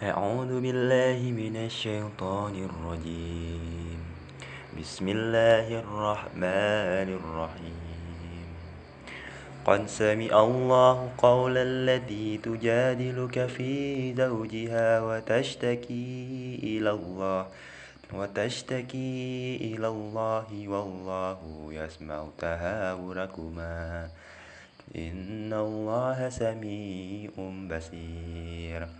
أعوذ بالله من الشيطان الرجيم. بسم الله الرحمن الرحيم. قد سمع الله قول التي تجادلك في زوجها وتشتكي إلى الله وتشتكي إلى الله والله يسمع تهاوركما. إن الله سميع بصير.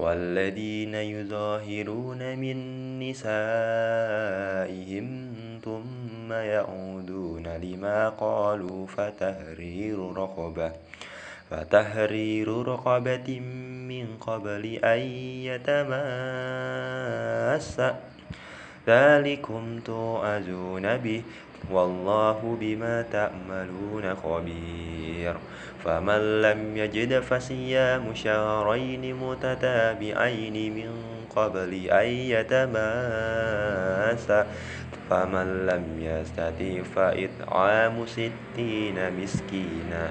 والذين يظاهرون من نسائهم ثم يعودون لما قالوا فتهرير رقبة فتهرير رقبة من قبل أن يتماسا ذلكم توعزون به والله بما تعملون خبير. فمن لم يجد فصيام شهرين متتابعين من قبل أن يتماسا فمن لم يستطع فإطعام ستين مسكينا.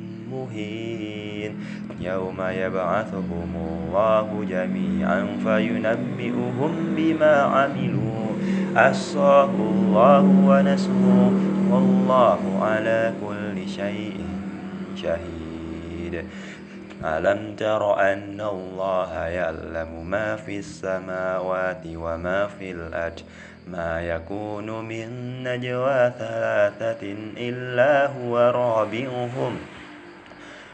مهين يوم يبعثهم الله جميعا فينبئهم بما عملوا. أحصاه الله ونسوه. والله على كل شيء شهيد. ألم تر أن الله يعلم ما في السماوات وما في الأرض؟ ما يكون من نجوى ثلاثة إلا هو رابعهم.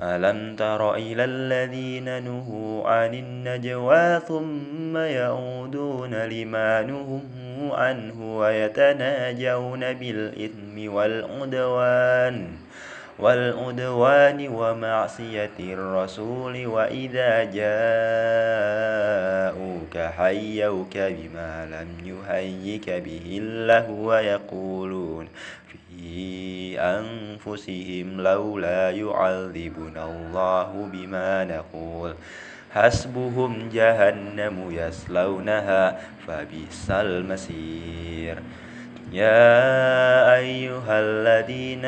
ألم تر إلى الذين نهوا عن النجوى ثم يعودون لما نهوا عنه ويتناجون بالإثم والعدوان والعدوان ومعصية الرسول وإذا جاءوك حيوك بما لم يهيك به الله ويقولون في أنفسهم لولا يعذبنا الله بما نقول. حسبهم جهنم يصلونها فبئس المصير. يا أيها الذين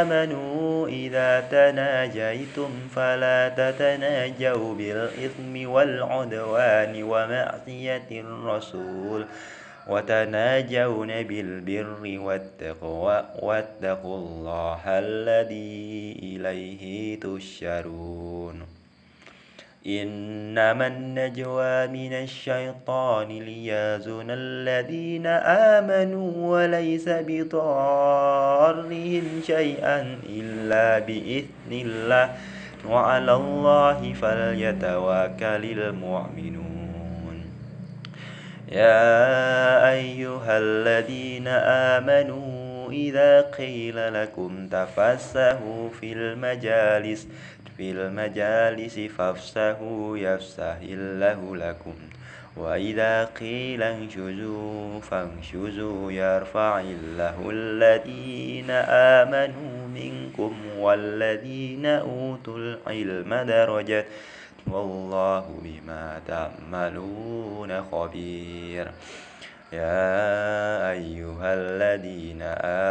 آمنوا إذا تناجيتم فلا تتناجوا بالإثم والعدوان ومعصية الرسول. وتناجون بالبر والتقوى واتقوا الله الذي إليه تشرون إنما النجوى من الشيطان ليازن الذين آمنوا وليس بضارهم شيئا إلا بإذن الله. وعلى الله فليتوكل المؤمنون. يا أيها الذين آمنوا إذا قيل لكم تفسحوا في المجالس في المجالس فافسحوا يفسح الله لكم. وإذا قيل انشزوا فانشزوا يرفع الله الذين آمنوا منكم والذين أوتوا العلم درجات والله بما تعملون خبير. يا أيها الذين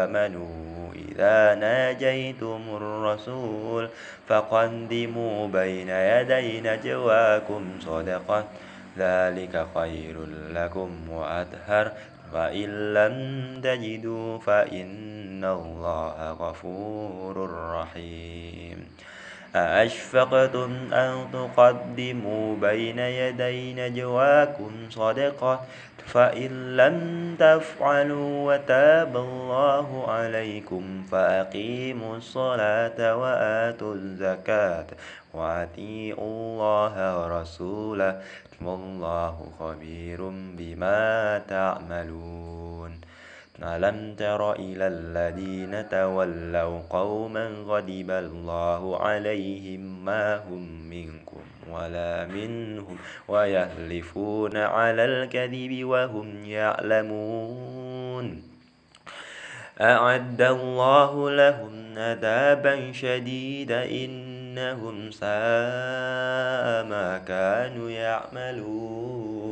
آمنوا إذا ناجيتم الرسول فقدموا بين يدي نجواكم صدقة ذلك خير لكم وأطهر. فإن لم تجدوا فإن الله غفور رحيم. أأشفقتم أن تقدموا بين يدي نجواكم صدقة فإن لم تفعلوا وتاب الله عليكم فأقيموا الصلاة وآتوا الزكاة وأطيعوا الله ورسوله والله خبير بما تعملون ألم تر إلى الذين تولوا قوما غضب الله عليهم ما هم منكم ولا منهم ويهلفون على الكذب وهم يعلمون أعد الله لهم عذابا شديدا إنهم ساء ما كانوا يعملون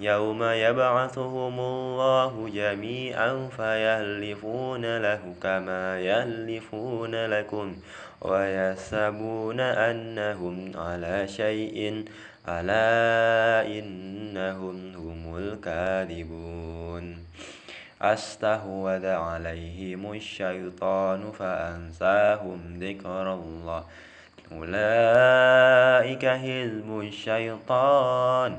يوم يبعثهم الله جميعا فيهلفون له كما يهلفون لكم ويحسبون أنهم على شيء ألا إنهم هم الكاذبون. أستهوذ عليهم الشيطان فأنساهم ذكر الله. أولئك حزب الشيطان.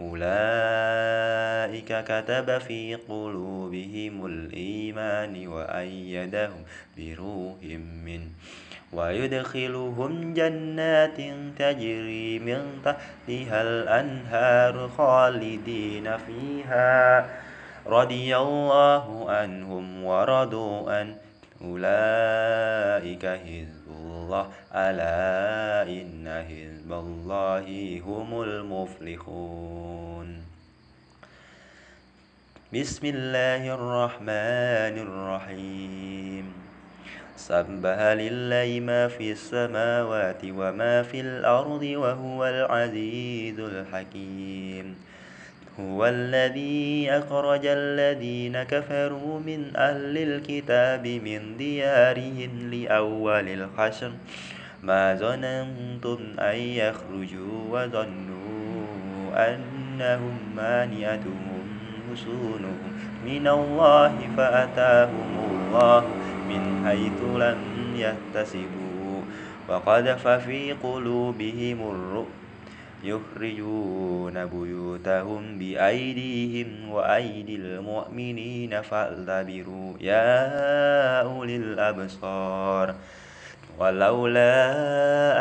أولئك كتب في قلوبهم الإيمان وأيدهم بروح منه ويدخلهم جنات تجري من تحتها الأنهار خالدين فيها. رضي الله عنهم ورضوا عنه. أولئك حزب الله. ألا إن حزب الله هم المفلحون. بسم الله الرحمن الرحيم. سبح لله ما في السماوات وما في الأرض وهو العزيز الحكيم. هو الذي أخرج الذين كفروا من أهل الكتاب من ديارهم لأول الحشر. ما ظننتم أن يخرجوا وظنوا أنهم مانعتهم حصونهم من الله فأتاهم الله من حيث لم يحتسبوا وقذف في قلوبهم الرؤى يخرجون بيوتهم بأيديهم وأيدي المؤمنين فاعتبروا يا أولي الأبصار. ولولا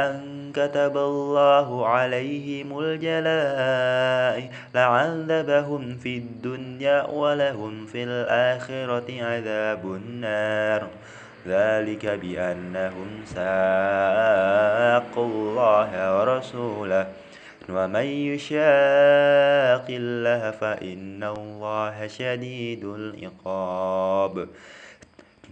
أن كتب الله عليهم الجلاء لعذبهم في الدنيا ولهم في الآخرة عذاب النار. ذلك بأنهم ساقوا الله ورسوله. ومن يشاق الله فإن الله شديد العقاب.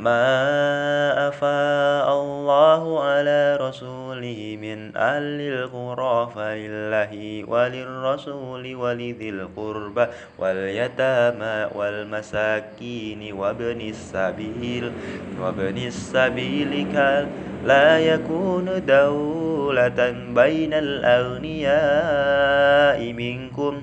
ما أفاء الله على رسوله من أهل القرى فلله وللرسول ولذي القربى واليتامى والمساكين وابن السبيل وابن السبيل لا يكون دولة بين الأغنياء منكم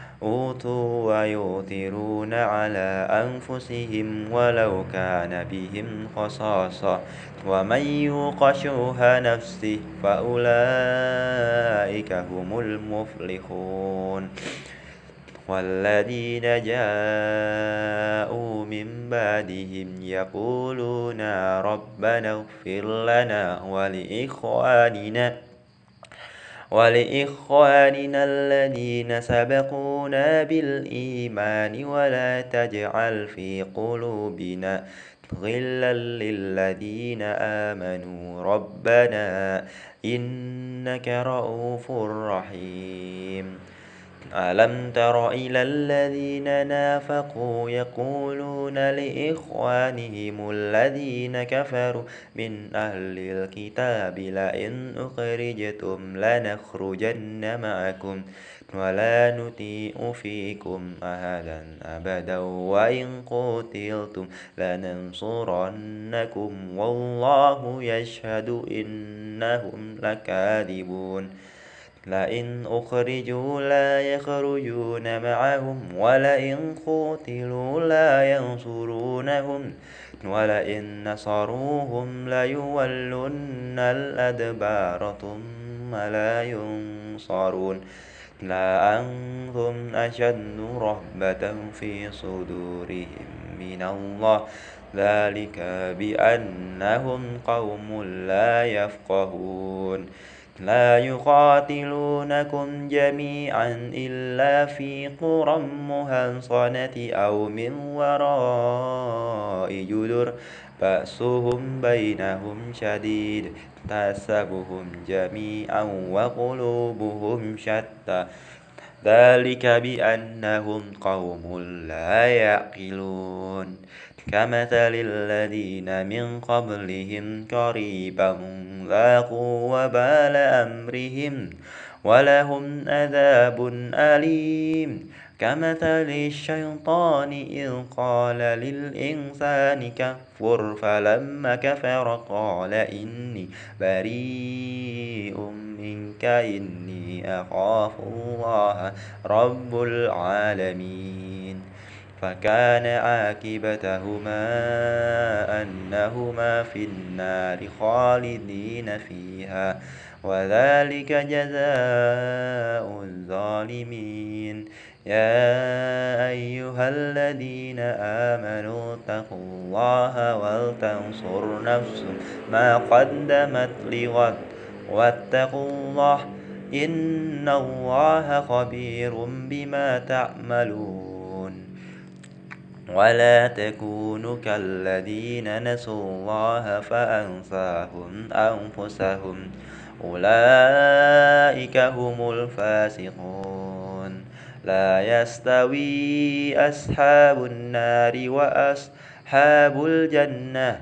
أوتوا ويؤثرون على أنفسهم ولو كان بهم خصاصة. ومن يوق شوه نفسه فأولئك هم المفلحون. والذين جاءوا من بعدهم يقولون ربنا اغفر لنا ولإخواننا ولإخواننا الذين سبقونا بالإيمان ولا تجعل في قلوبنا غلا للذين آمنوا. ربنا إنك رؤوف رحيم. ألم تر إلى الذين نافقوا يقولون لإخوانهم الذين كفروا من أهل الكتاب لئن أخرجتم لنخرجن معكم ولا نطيع فيكم أحدا أبدا وإن قتلتم لننصرنكم والله يشهد إنهم لكاذبون لئن أخرجوا لا يخرجون معهم ولئن قتلوا لا ينصرونهم ولئن نصروهم ليولن الأدبار ثم لا ينصرون لا أنتم أشد رهبة في صدورهم من الله ذلك بأنهم قوم لا يفقهون لا يقاتلونكم جميعا إلا في قرى مهنصنة أو من وراء جدر بأسهم بينهم شديد تحسبهم جميعا وقلوبهم شتى. ذلك بأنهم قوم لا يعقلون. كمثل الذين من قبلهم قريبا ذاقوا وبال أمرهم ولهم عذاب أليم. كمثل الشيطان إذ قال للإنسان كفر فلما كفر قال إني بريء منك إني أخاف الله رب العالمين. فكان عاقبتهما أنهما في النار خالدين فيها وذلك جزاء الظالمين. يا أيها الذين آمنوا اتقوا الله ولتنصر نفس ما قدمت لغد واتقوا الله إن الله خبير بما تعملون. ولا تكونوا كالذين نسوا الله فأنساهم أنفسهم. أولئك هم الفاسقون. لا يستوي أصحاب النار وأصحاب الجنة.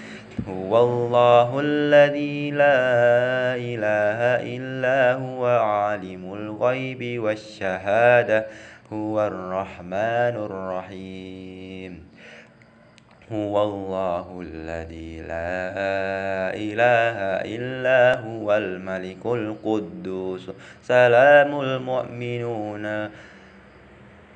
هو الله الذي لا إله إلا هو عالم الغيب والشهادة هو الرحمن الرحيم. هو الله الذي لا إله إلا هو الملك القدوس سلام المؤمنون.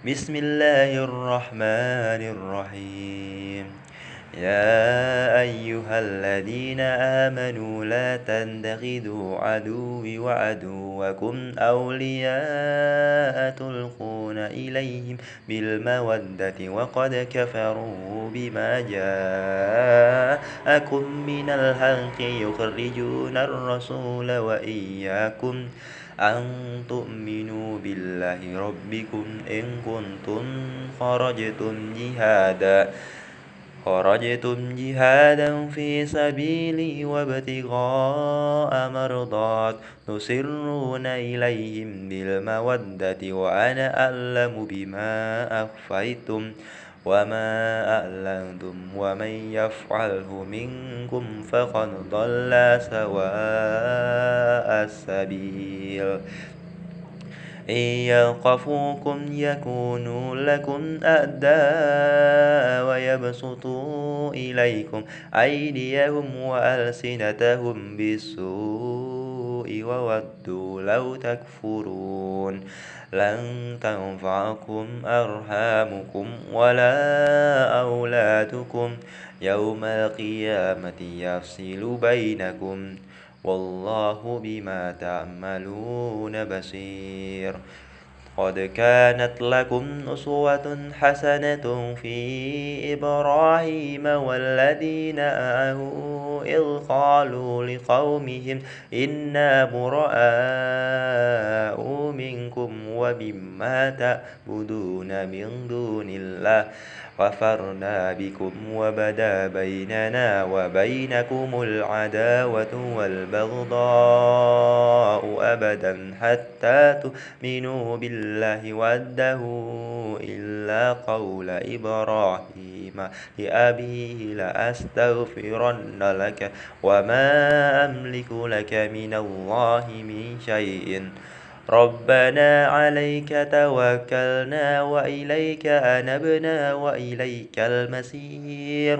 بسم الله الرحمن الرحيم. يا أيها الذين آمنوا لا تنتخذوا عدوي وعدوكم أولياء تلقون إليهم بالمودة وقد كفروا بما جاءكم من الحق يخرجون الرسول وإياكم أن تؤمنوا بالله ربكم إن كنتم خرجتم جهادا خرجتم جهادا في سبيلي وابتغاء مرضات تسرون إليهم بالمودة وأنا أعلم بما أخفيتم. وما أعلنتم ومن يفعله منكم فقد ضل سواء السبيل إن يلقفوكم يكونوا لكم أعداء ويبسطوا إليكم أيديهم وألسنتهم بالسوء وودوا لو تكفرون لن تنفعكم أرحامكم ولا أولادكم. يوم القيامة يفصل بينكم. والله بما تعملون بصير. قد كانت لكم أسوة حسنة في إبراهيم والذين آمنوا إذ قالوا لقومهم إنا براء منكم ومما تعبدون من دون الله غفرنا بكم وبدا بيننا وبينكم العداوة والبغضاء أبدا حتى تؤمنوا بالله وده إلا قول إبراهيم لأبيه لأستغفرن لك وما أملك لك من الله من شيء ربنا عليك توكلنا وإليك أنبنا وإليك المسير.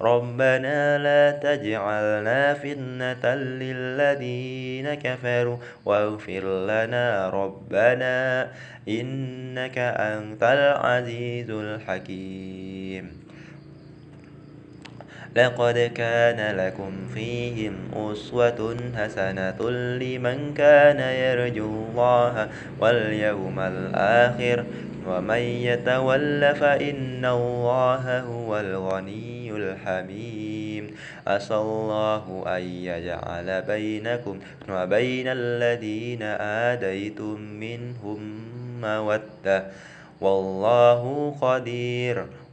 ربنا لا تجعلنا فتنة للذين كفروا واغفر لنا ربنا إنك أنت العزيز الحكيم. لقد كان لكم فيهم أسوة حسنة لمن كان يرجو الله واليوم الآخر ومن يتول فإن الله هو الغني الحميم عسى الله أن يجعل بينكم وبين الذين آديتم منهم مودة. والله قدير.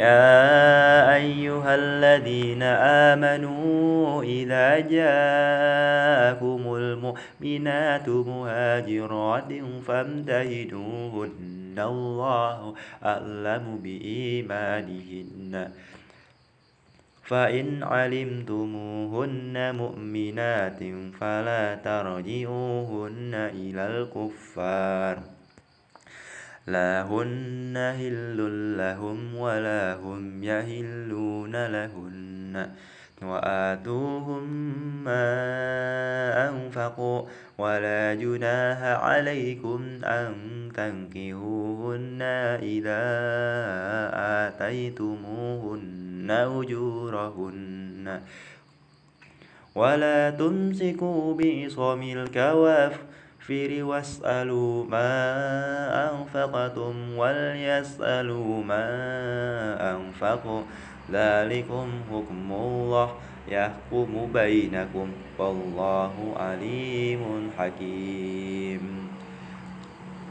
يا أيها الذين آمنوا إذا جاءكم المؤمنات مهاجرات فامتهنوهن الله أعلم بإيمانهن. فإن علمتموهن مؤمنات فلا ترجعوهن إلى الكفار. لا هن هل لهم ولا هم يهلون لهن. وآتوهم ما أنفقوا ولا جناح عليكم أن تنكهوهن إذا آتيتموهن أجورهن. ولا تمسكوا بعصم الكوافر الكافر واسألوا ما أنفقتم وليسألوا ما أنفقوا. ذلكم حكم الله يحكم بينكم. والله عليم حكيم.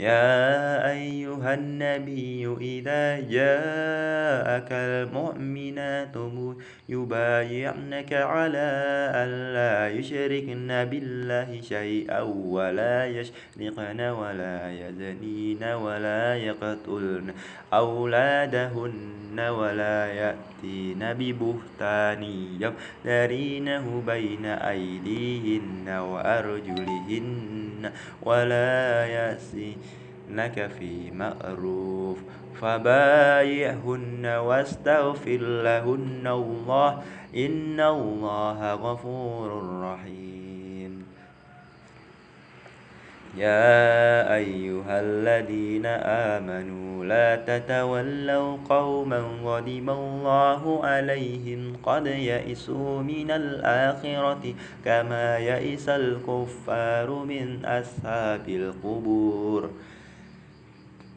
يا أيها النبي إذا جاءك المؤمنات يبايعنك على ألا يشركن بالله شيئا ولا يشرقن ولا يزنين ولا يقتلن أولادهن ولا يأتين ببهتان يفترينه بين أيديهن وأرجلهن ولا يأسين لك في مأروف. فبايعهن واستغفر لهن الله. إن الله غفور رحيم. يا أيها الذين آمنوا لا تتولوا قوما غضب الله عليهم قد يئسوا من الآخرة كما يئس الكفار من أصحاب القبور.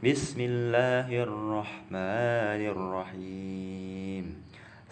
بسم الله الرحمن الرحيم.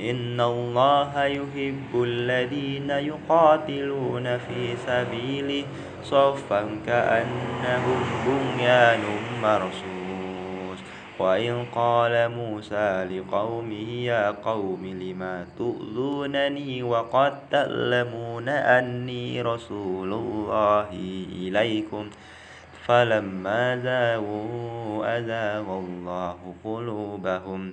إن الله يحب الذين يقاتلون في سبيله صفا كأنهم بنيان مرصوص وإن قال موسى لقومه يا قوم لما تؤذونني وقد تعلمون أني رسول الله إليكم فلما زاغوا أزاغ الله قلوبهم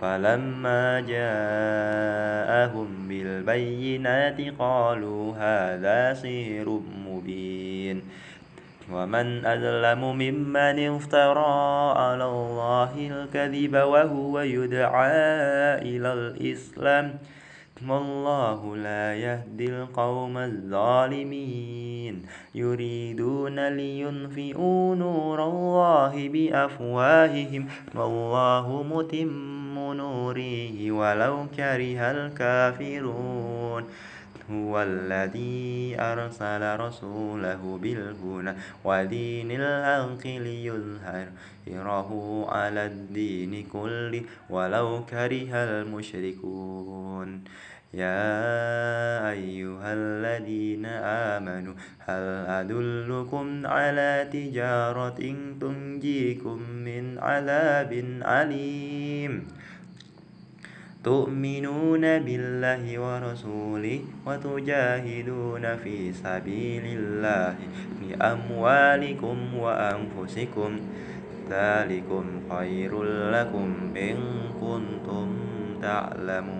فلما جاءهم بالبينات قالوا هذا سير مبين. ومن أظلم ممن افترى على الله الكذب وهو يدعى إلى الإسلام. والله لا يهدي القوم الظالمين. يريدون لينفئوا نور الله بأفواههم. والله متم نوره ولو كره الكافرون. هو الذي أرسل رسوله بالهدى ودين الحق ليظهره على الدين كله ولو كره المشركون. يا أيها الذين آمنوا هل أدلكم على تجارة تنجيكم من عذاب أليم؟ تؤمنون بالله ورسوله وتجاهدون في سبيل الله بأموالكم وأنفسكم ذلكم خير لكم إن كنتم تعلمون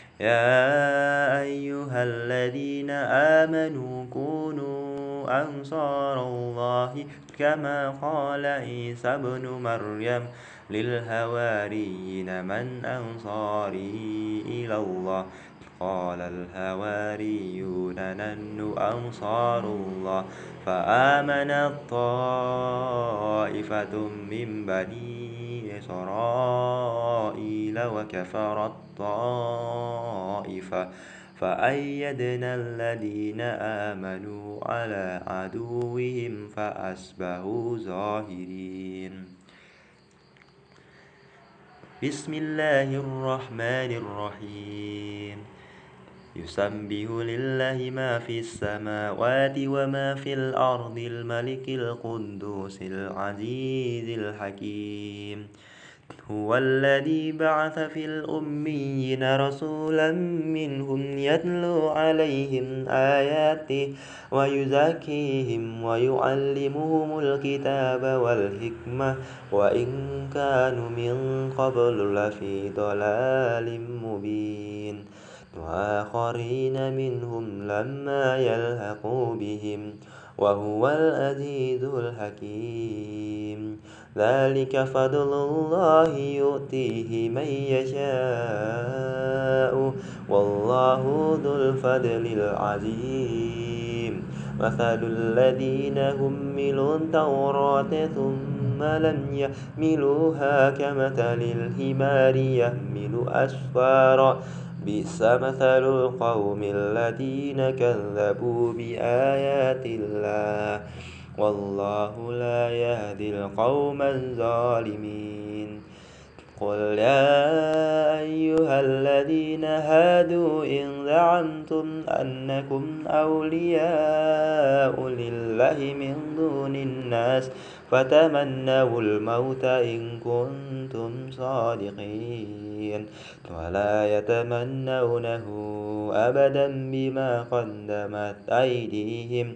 يا أيها الذين آمنوا كونوا أنصار الله كما قال عيسى ابن مريم للهواريين من أنصاري إلى الله. قال الهواريون نحن أنصار الله. فآمنت طائفة من بني إسرائيل وكفرت طائفة فأيدنا الذين آمنوا على عدوهم فأصبحوا ظاهرين. بسم الله الرحمن الرحيم. يسبح لله ما في السماوات وما في الأرض الملك القدوس العزيز الحكيم. هو الذي بعث في الأميين رسولا منهم يتلو عليهم آياته ويزكيهم ويعلمهم الكتاب والحكمة وإن كانوا من قبل لفي ضلال مبين. وآخرين منهم لما يلحقوا بهم وهو العزيز الحكيم. ذلك فضل الله يؤتيه من يشاء. والله ذو الفضل العظيم. مثل الذين هملوا التوراة ثم لم يحملوها كمثل الحمار يحمل أسفارا. بئس مثل القوم الذين كذبوا بآيات الله. والله لا يهدي القوم الظالمين. قل يا أيها الذين هادوا إن زعمتم أنكم أولياء لله من دون الناس فتمنوا الموت إن كنتم صادقين. ولا يتمنونه أبدا بما قدمت أيديهم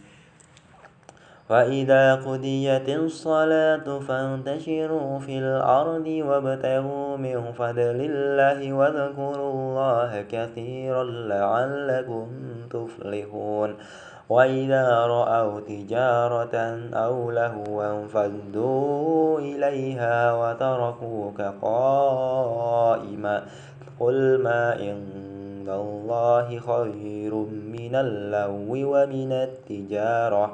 وإذا قضيت الصلاة فانتشروا في الأرض وابتغوا من فضل الله واذكروا الله كثيرا لعلكم تفلحون وإذا رأوا تجارة أو لهوا فادوا إليها وتركوك قائما قل ما عند الله خير من اللو ومن التجارة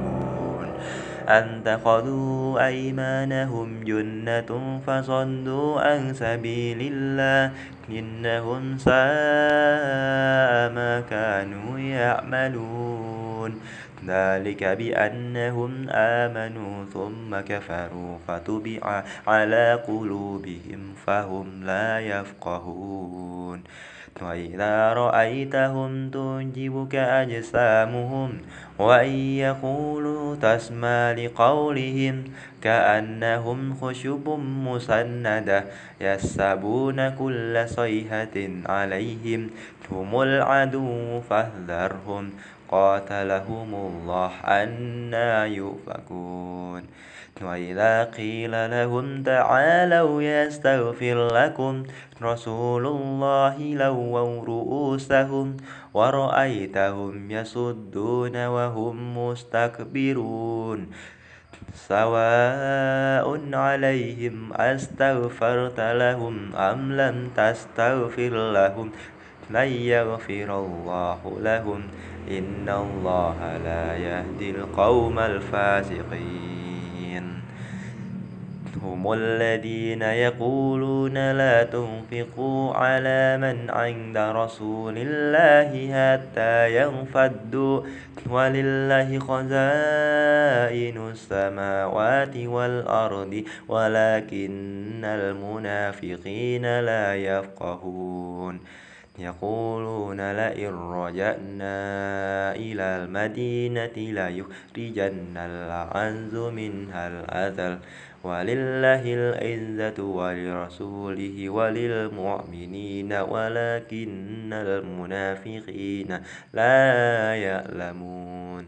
أن تخذوا أيمانهم جنة فصدوا عن سبيل الله. إنهم ساء ما كانوا يعملون. ذلك بأنهم آمنوا ثم كفروا فتبع على قلوبهم فهم لا يفقهون. وإذا رأيتهم تعجبك أجسامهم وإن يقولوا تسمع لقولهم كأنهم خشب مسندة يسبون كل صيحة عليهم هم العدو فاحذرهم قاتلهم الله أنا يؤفكون وإذا قيل لهم تعالوا يستغفر لكم رسول الله لووا رؤوسهم ورأيتهم يصدون وهم مستكبرون سواء عليهم أستغفرت لهم أم لم تستغفر لهم لن يغفر الله لهم إن الله لا يهدي القوم الفاسقين هم الذين يقولون لا تنفقوا على من عند رسول الله حتى ينفدوا. ولله خزائن السماوات والأرض ولكن المنافقين لا يفقهون. يقولون لئن رجعنا إلى المدينة ليخرجن الأعز منها الأذل. ولله العزة ولرسوله وللمؤمنين ولكن المنافقين لا يعلمون.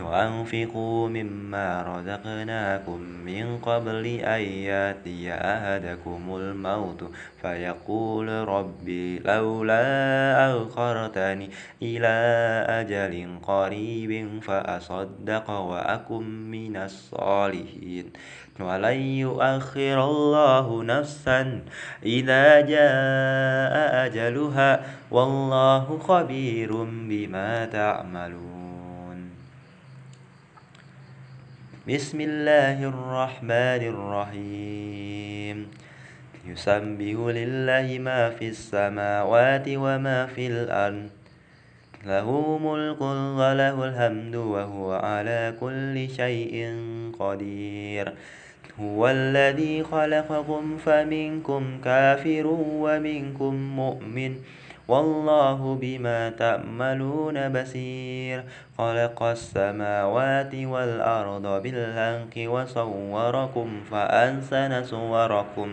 وأنفقوا مما رزقناكم من قبل أن يأتي أحدكم الموت فيقول ربي لولا أخرتني إلى أجل قريب فأصدق وأكن من الصالحين. ولن يؤخر الله نفسا إذا جاء أجلها والله خبير بما تعملون. بسم الله الرحمن الرحيم. يسبح لله ما في السماوات وما في الأرض. له ملك وله الحمد وهو على كل شيء قدير. هو الذي خلقكم فمنكم كافر ومنكم مؤمن. والله بما تعملون بصير. خلق السماوات والأرض بالحق وصوركم فأنسن صوركم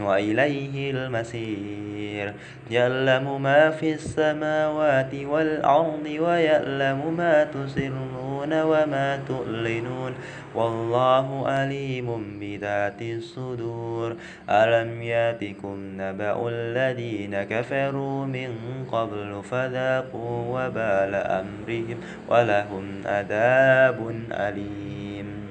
وإليه المسير يعلم ما في السماوات والأرض ويعلم ما تسرون وما تعلنون والله عليم بذات الصدور. ألم يأتكم نبأ الذين كفروا من قبل فذاقوا وبال أمرهم ولهم عذاب أليم.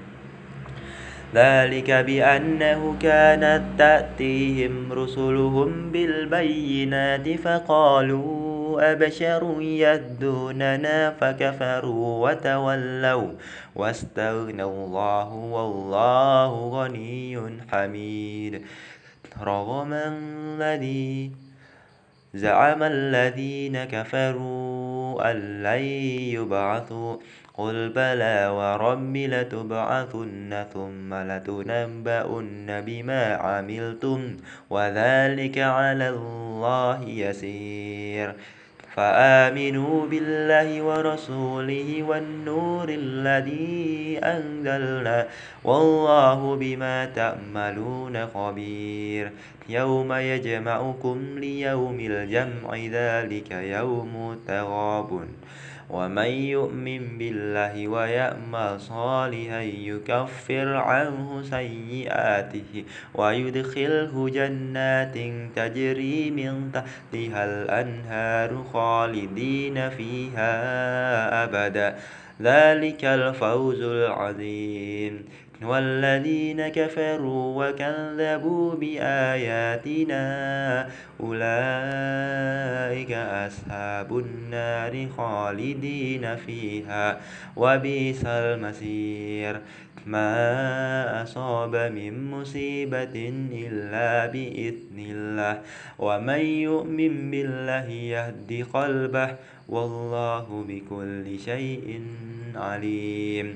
ذلك بأنه كانت تأتيهم رسلهم بالبينات فقالوا أبشر يهدوننا فكفروا وتولوا واستغنى الله والله غني حميد. رغم الذي زعم الذين كفروا أن لن يبعثوا قل بلى ورب لتبعثن ثم لتنبؤن بما عملتم وذلك على الله يسير. فآمنوا بالله ورسوله والنور الذي أنزلنا والله بما تأملون خبير يوم يجمعكم ليوم الجمع ذلك يوم تغابن ومن يؤمن بالله ويأمل صالحا يكفر عنه سيئاته ويدخله جنات تجري من تحتها الأنهار خالدين فيها أبدا. ذلك الفوز العظيم. والذين كفروا وكذبوا بآياتنا أولئك أصحاب النار خالدين فيها وبئس المصير. ما أصاب من مصيبة إلا بإذن الله. ومن يؤمن بالله يهد قلبه والله بكل شيء عليم.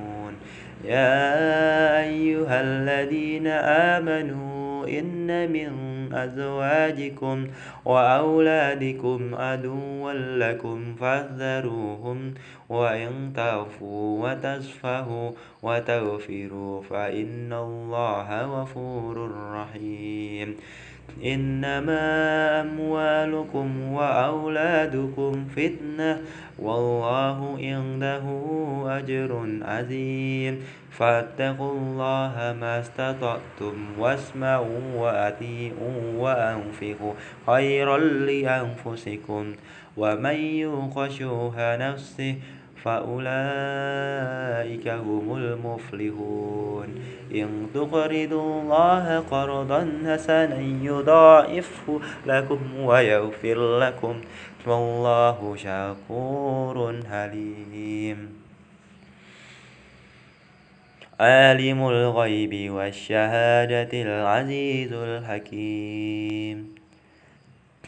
يا أيها الذين آمنوا إن من أزواجكم وأولادكم عدوا لكم فاحذروهم وإن تعفوا وتصفهوا وتغفروا فإن الله غفور رحيم. إنما أموالكم وأولادكم فتنة والله عنده أجر عظيم. فاتقوا الله ما استطعتم واسمعوا وأطيعوا وأنفقوا خيرا لأنفسكم ومن يوق شوه نفسه فأولئك هم المفلحون. إن تقرضوا الله قرضا حسنا يضاعفه لكم ويغفر لكم. والله شكور حليم. عالم الغيب والشهادة العزيز الحكيم.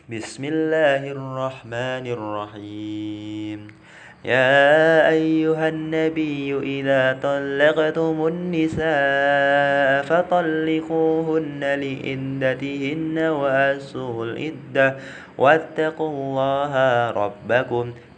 بسم الله الرحمن الرحيم. يا أيها النبي إذا طلقتم النساء فطلقوهن لإندتهن وأسوا الإدة واتقوا الله ربكم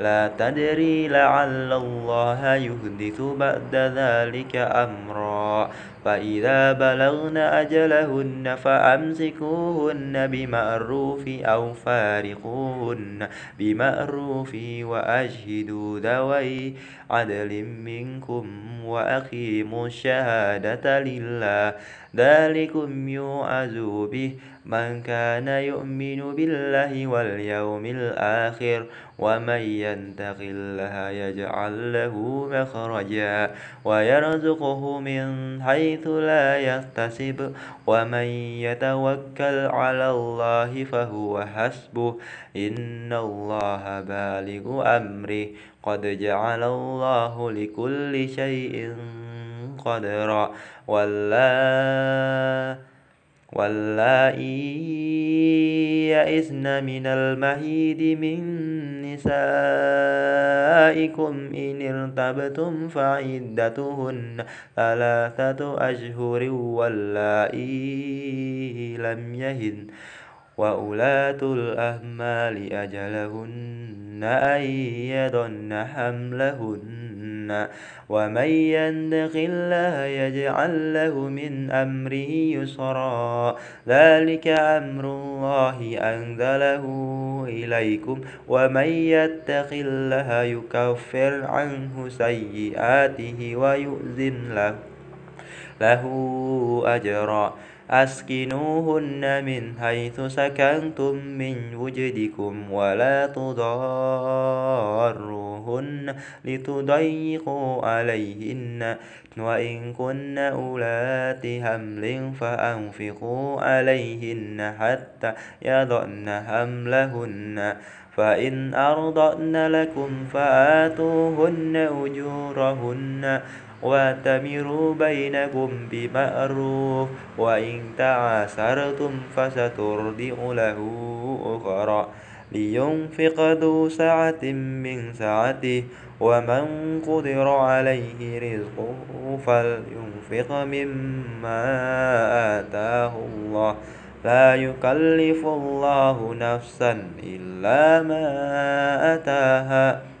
لا تدري لعل الله يحدث بعد ذلك أمرا. فإذا بلغن أجلهن فأمسكوهن بمعروف أو فارقوهن بمعروف وأشهدوا ذوي عدل منكم وأقيموا الشهادة لله. ذلكم يوعز به من كان يؤمن بالله واليوم الآخر ومن يتق الله يجعل له مخرجا ويرزقه من حيث لا يحتسب. ومن يتوكل على الله فهو حسبه. إن الله بالغ أمره. قد جعل الله لكل شيء قدرا. ولا واللائي يئسن من المهيد من نسائكم إن ارتبتم فعدتهن ثلاثة أشهر واللائي لم يهن. وأولاة الأهمال أجلهن أن يضن حملهن ومن يندق الله يجعل له من أمره يسرا. ذلك أمر الله أنزله إليكم ومن يتق الله يكفر عنه سيئاته ويؤذن له له أجرا. أسكنوهن من حيث سكنتم من وجدكم ولا تضاروهن لتضيقوا عليهن. وإن كن أولات حمل فأنفقوا عليهن حتى يضعن حملهن. فإن أرضأن لكم فآتوهن أجورهن. واتمروا بينكم بمعروف وإن تعاسرتم فسترضع له أخرى. لينفق ذو سعة من سعته ومن قدر عليه رزقه فلينفق مما آتاه الله. لا يكلف الله نفسا إلا ما أتاها.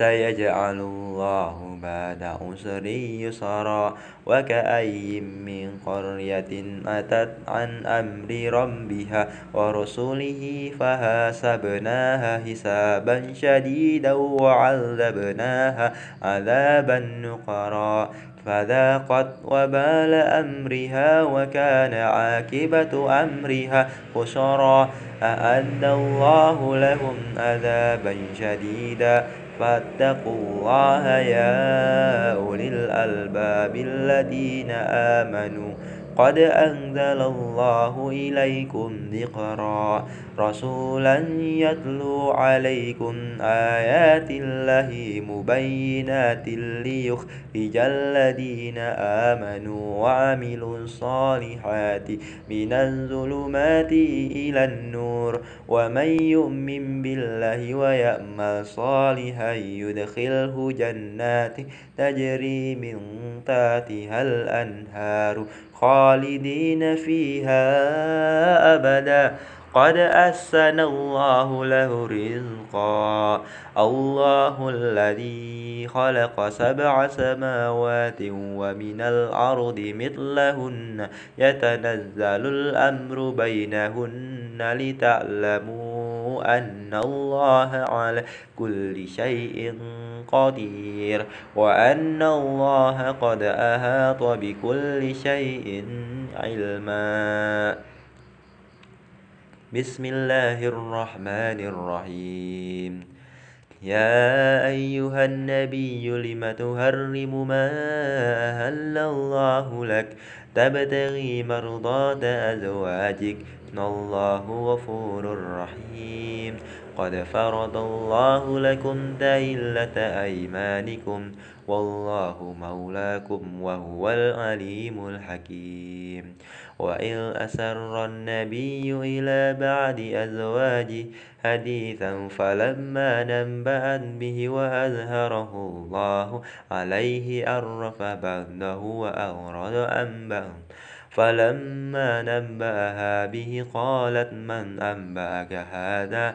سيجعل الله بعد عسر يسرا وكأي من قرية أتت عن أمر ربها ورسله فحاسبناها حسابا شديدا وعذبناها عذابا نقرا فذاقت وبال أمرها وكان عاقبة أمرها خسرا أعد الله لهم عذابا شديدا فاتقوا الله يا أولي الألباب الذين آمنوا قد أنزل الله إليكم ذكرا. رسولا يتلو عليكم آيات الله مبينات ليخرج الذين آمنوا وعملوا الصالحات من الظلمات إلى النور. ومن يؤمن بالله ويأمل صالحا يدخله جنات تجري من تحتها الأنهار. خالدين فيها أبدا. قد أحسن الله له رزقا. الله الذي خلق سبع سماوات ومن الأرض مثلهن. يتنزل الأمر بينهن لتعلموا أن الله على كل شيء قدير وأن الله قد أحاط بكل شيء علما. بسم الله الرحمن الرحيم. يا أيها النبي لم تهرم ما أهل الله لك؟ تبتغي مرضات أزواجك. إن الله غفور رحيم. قد فرض الله لكم تهلة أيمانكم والله مولاكم وهو العليم الحكيم. وإن أسر النبي إلى بعد أزواجه حديثا فلما نبأت به وأظهره الله عليه عرف بعده وأورد أنبأ فلما نبأها به قالت من أنبأك هذا؟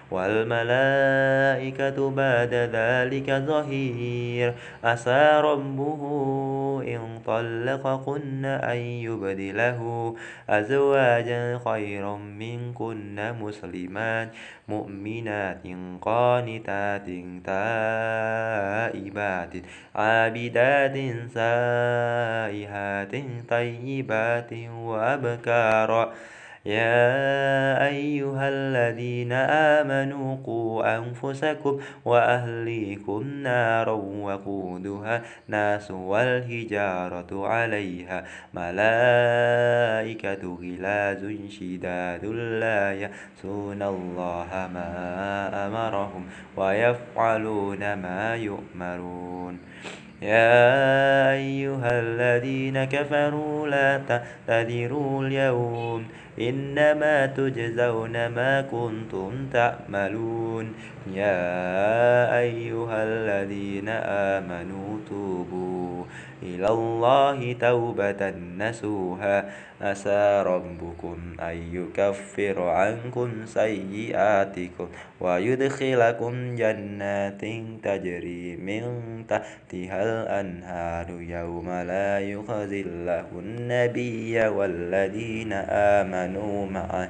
والملائكة بعد ذلك ظهير. عسى ربه إن طلقكن أن يبدله أزواجا خيرا منكن مسلمات مؤمنات قانتات تائبات عابدات سائحات طيبات وأبكارا. يا أيها الذين آمنوا قوا أنفسكم وأهليكم نارا وقودها ناس والهجارة عليها ملائكة غلاز شداد لا يأسون الله ما أمرهم ويفعلون ما يؤمرون يا أيها الذين كفروا لا تعتذروا اليوم إنما تجزون ما كنتم تعملون يا أيها الذين آمنوا توبوا إلى الله توبة نسوها. عسى ربكم أن يكفر عنكم سيئاتكم ويدخلكم جنات تجري من تحتها الأنهار. يوم لا يخزي الله النبي والذين آمنوا معه.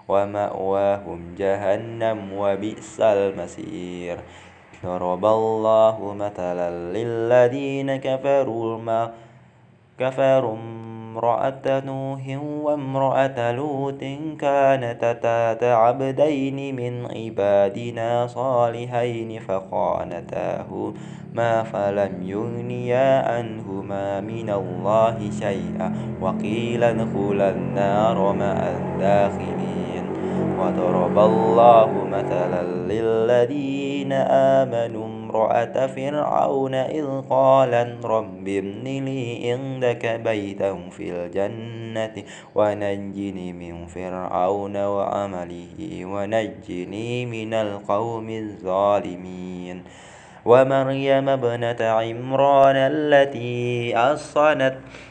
ومأواهم جهنم وبئس المصير. ضرب الله مثلا للذين كفروا ما كفروا امرأة نوح وامرأة لوط كانتا تحت عبدين من عبادنا صالحين فخانتاهما فلم يغنيا عنهما من الله شيئا. وقيل ادخلا النار مع الداخلين. وضرب الله مثلا للذين آمنوا امرأة فرعون إذ قال رب ابن لي عندك بيتا في الجنة ونجني من فرعون وعمله ونجني من القوم الظالمين. ومريم ابنة عمران التي أصنت